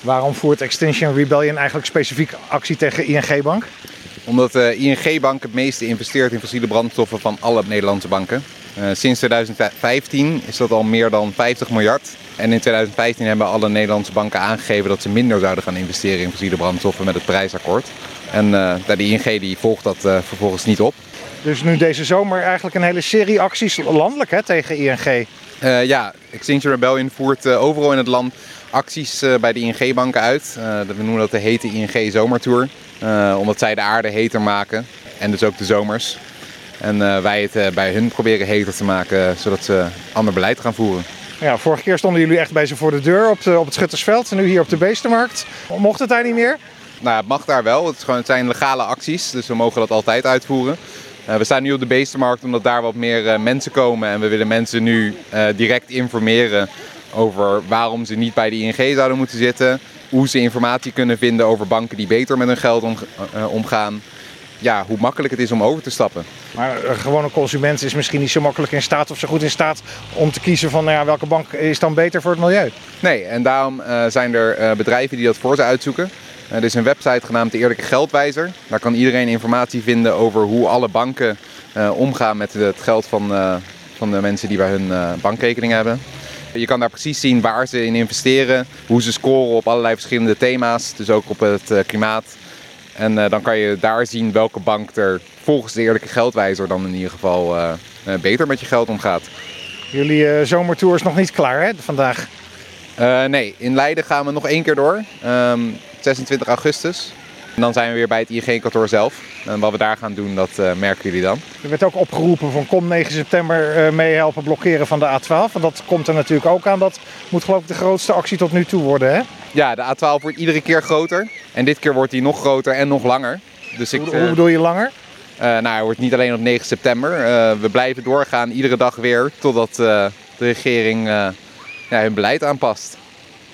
Waarom voert Extinction Rebellion eigenlijk specifiek actie tegen ING Bank? Omdat de ING Bank het meeste investeert in fossiele brandstoffen van alle Nederlandse banken. Uh, sinds 2015 is dat al meer dan 50 miljard. En in 2015 hebben alle Nederlandse banken aangegeven dat ze minder zouden gaan investeren in fossiele brandstoffen met het prijsakkoord. En uh, de ING die volgt dat uh, vervolgens niet op. Dus nu deze zomer eigenlijk een hele serie acties landelijk hè, tegen ING. Uh, ja, Extinction Rebellion voert overal in het land acties bij de ING-banken uit. we noemen dat de hete ING Zomertour. omdat zij de aarde heter maken en dus ook de zomers. En wij het bij hun proberen heter te maken, zodat ze ander beleid gaan voeren. Ja, vorige keer stonden jullie echt bij ze voor de deur op, de, op het Schuttersveld. En nu hier op de Beestenmarkt. Mocht het daar niet meer? Nou, het mag daar wel. Het, gewoon, het zijn legale acties, dus we mogen dat altijd uitvoeren. Uh, we staan nu op de Beestenmarkt omdat daar wat meer uh, mensen komen. En we willen mensen nu uh, direct informeren over waarom ze niet bij de ING zouden moeten zitten. Hoe ze informatie kunnen vinden over banken die beter met hun geld om, omgaan ja, hoe makkelijk het is om over te stappen. Maar een gewone consument is misschien niet zo makkelijk in staat of zo goed in staat om te kiezen van nou ja, welke bank is dan beter voor het milieu. Nee, en daarom zijn er bedrijven die dat voor ze uitzoeken. Uh, er is een website genaamd de Eerlijke Geldwijzer. Daar kan iedereen informatie vinden over hoe alle banken omgaan met het geld van, van de mensen die bij hun bankrekening hebben. Je kan daar precies zien waar ze in investeren, hoe ze scoren op allerlei verschillende thema's, dus ook op het klimaat. En uh, dan kan je daar zien welke bank er volgens de eerlijke geldwijzer dan in ieder geval uh, uh, beter met je geld omgaat. Jullie zomertour is nog niet klaar hè, vandaag? nee, in Leiden gaan we nog één keer door. Um, 26 augustus. En dan zijn we weer bij het ING-kantoor zelf. En wat we daar gaan doen, dat uh, merken jullie dan. Er werd ook opgeroepen van kom 9 september uh, meehelpen blokkeren van de A12. Want dat komt er natuurlijk ook aan. Dat moet geloof ik de grootste actie tot nu toe worden, hè? Ja, de A12 wordt iedere keer groter. En dit keer wordt hij nog groter en nog langer. Dus ik, hoe, hoe bedoel je langer? Uh, nou, hij wordt niet alleen op 9 september. we blijven doorgaan iedere dag weer totdat de regering ja, hun beleid aanpast.